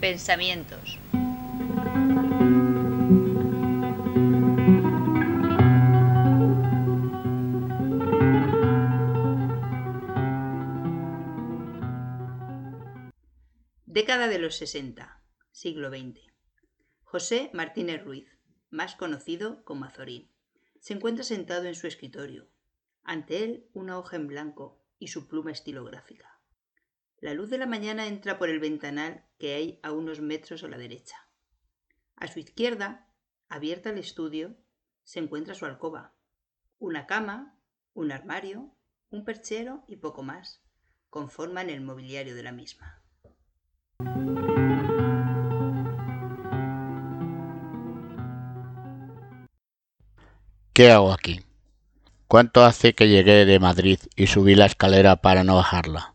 Pensamientos. Década de los 60, siglo XX. José Martínez Ruiz, más conocido como Azorín, se encuentra sentado en su escritorio. Ante él una hoja en blanco y su pluma estilográfica. La luz de la mañana entra por el ventanal que hay a unos metros a la derecha. A su izquierda, abierta al estudio, se encuentra su alcoba. Una cama, un armario, un perchero y poco más conforman el mobiliario de la misma. ¿Qué hago aquí? ¿Cuánto hace que llegué de Madrid y subí la escalera para no bajarla?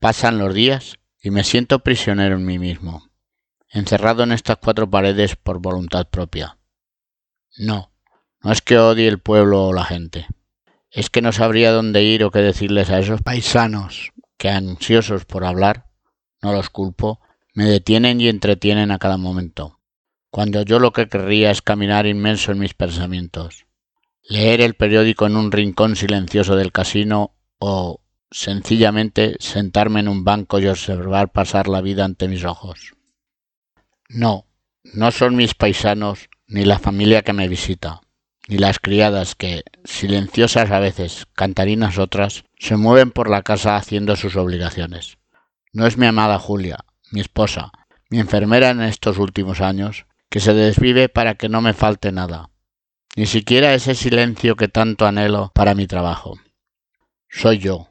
Pasan los días y me siento prisionero en mí mismo, encerrado en estas cuatro paredes por voluntad propia. No, no es que odie el pueblo o la gente, es que no sabría dónde ir o qué decirles a esos paisanos que, ansiosos por hablar, no los culpo, me detienen y entretienen a cada momento, cuando yo lo que querría es caminar inmenso en mis pensamientos, leer el periódico en un rincón silencioso del casino o sencillamente sentarme en un banco y observar pasar la vida ante mis ojos. No, no son mis paisanos ni la familia que me visita, ni las criadas que, silenciosas a veces, cantarinas otras, se mueven por la casa haciendo sus obligaciones. No es mi amada Julia, mi esposa, mi enfermera en estos últimos años, que se desvive para que no me falte nada, ni siquiera ese silencio que tanto anhelo para mi trabajo. Soy yo,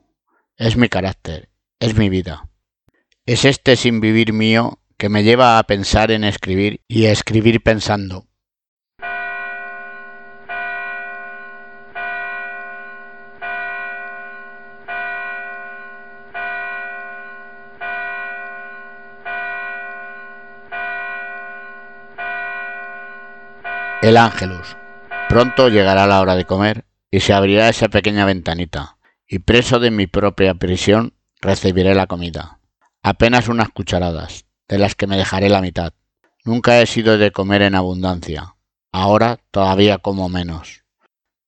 es mi carácter, es mi vida. Es este sin vivir mío que me lleva a pensar en escribir y a escribir pensando. El Ángelus. Pronto llegará la hora de comer y se abrirá esa pequeña ventanita, y preso de mi propia prisión recibiré la comida. Apenas unas cucharadas, de las que me dejaré la mitad. Nunca he sido de comer en abundancia. Ahora todavía como menos.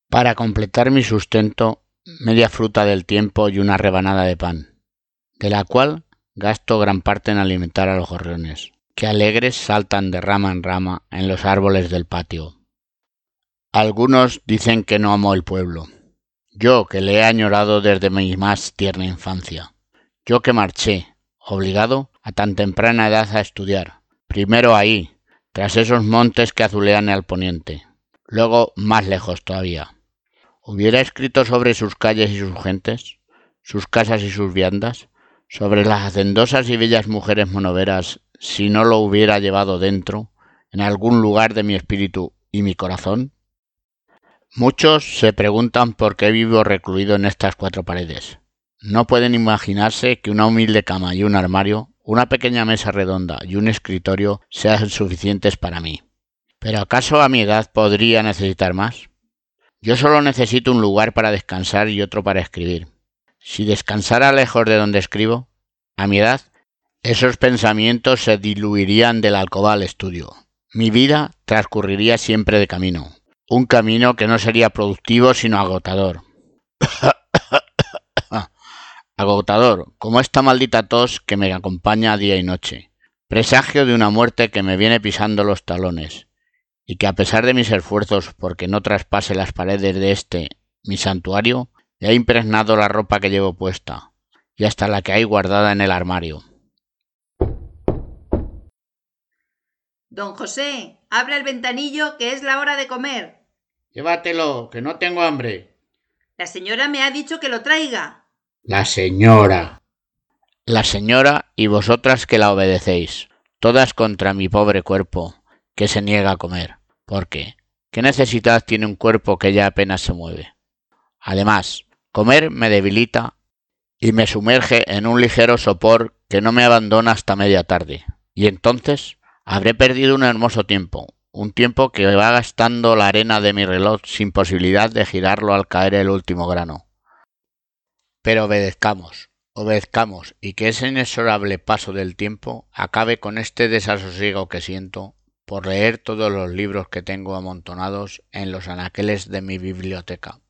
Para completar mi sustento, media fruta del tiempo y una rebanada de pan, de la cual gasto gran parte en alimentar a los gorriones que alegres saltan de rama en rama en los árboles del patio. Algunos dicen que no amo el pueblo. Yo que le he añorado desde mi más tierna infancia. Yo que marché, obligado, a tan temprana edad a estudiar. Primero ahí, tras esos montes que azulean al poniente. Luego más lejos todavía. ¿Hubiera escrito sobre sus calles y sus gentes? ¿Sus casas y sus viandas? ¿Sobre las hacendosas y bellas mujeres monoveras si no lo hubiera llevado dentro, en algún lugar de mi espíritu y mi corazón? Muchos se preguntan por qué vivo recluido en estas cuatro paredes. No pueden imaginarse que una humilde cama y un armario, una pequeña mesa redonda y un escritorio sean suficientes para mí. ¿Pero acaso a mi edad podría necesitar más? Yo solo necesito un lugar para descansar y otro para escribir. Si descansara lejos de donde escribo, a mi edad esos pensamientos se diluirían del alcoba al estudio. Mi vida transcurriría siempre de camino. Un camino que no sería productivo sino agotador. agotador, como esta maldita tos que me acompaña día y noche. Presagio de una muerte que me viene pisando los talones, y que a pesar de mis esfuerzos porque no traspase las paredes de este, mi santuario, me ha impregnado la ropa que llevo puesta, y hasta la que hay guardada en el armario. Don José, abra el ventanillo que es la hora de comer. Llévatelo, que no tengo hambre. La señora me ha dicho que lo traiga. La señora. La señora y vosotras que la obedecéis, todas contra mi pobre cuerpo, que se niega a comer. ¿Por qué? ¿Qué necesidad tiene un cuerpo que ya apenas se mueve? Además, comer me debilita y me sumerge en un ligero sopor que no me abandona hasta media tarde. Y entonces habré perdido un hermoso tiempo, un tiempo que va gastando la arena de mi reloj sin posibilidad de girarlo al caer el último grano. Pero obedezcamos, obedezcamos, y que ese inexorable paso del tiempo acabe con este desasosiego que siento por leer todos los libros que tengo amontonados en los anaqueles de mi biblioteca.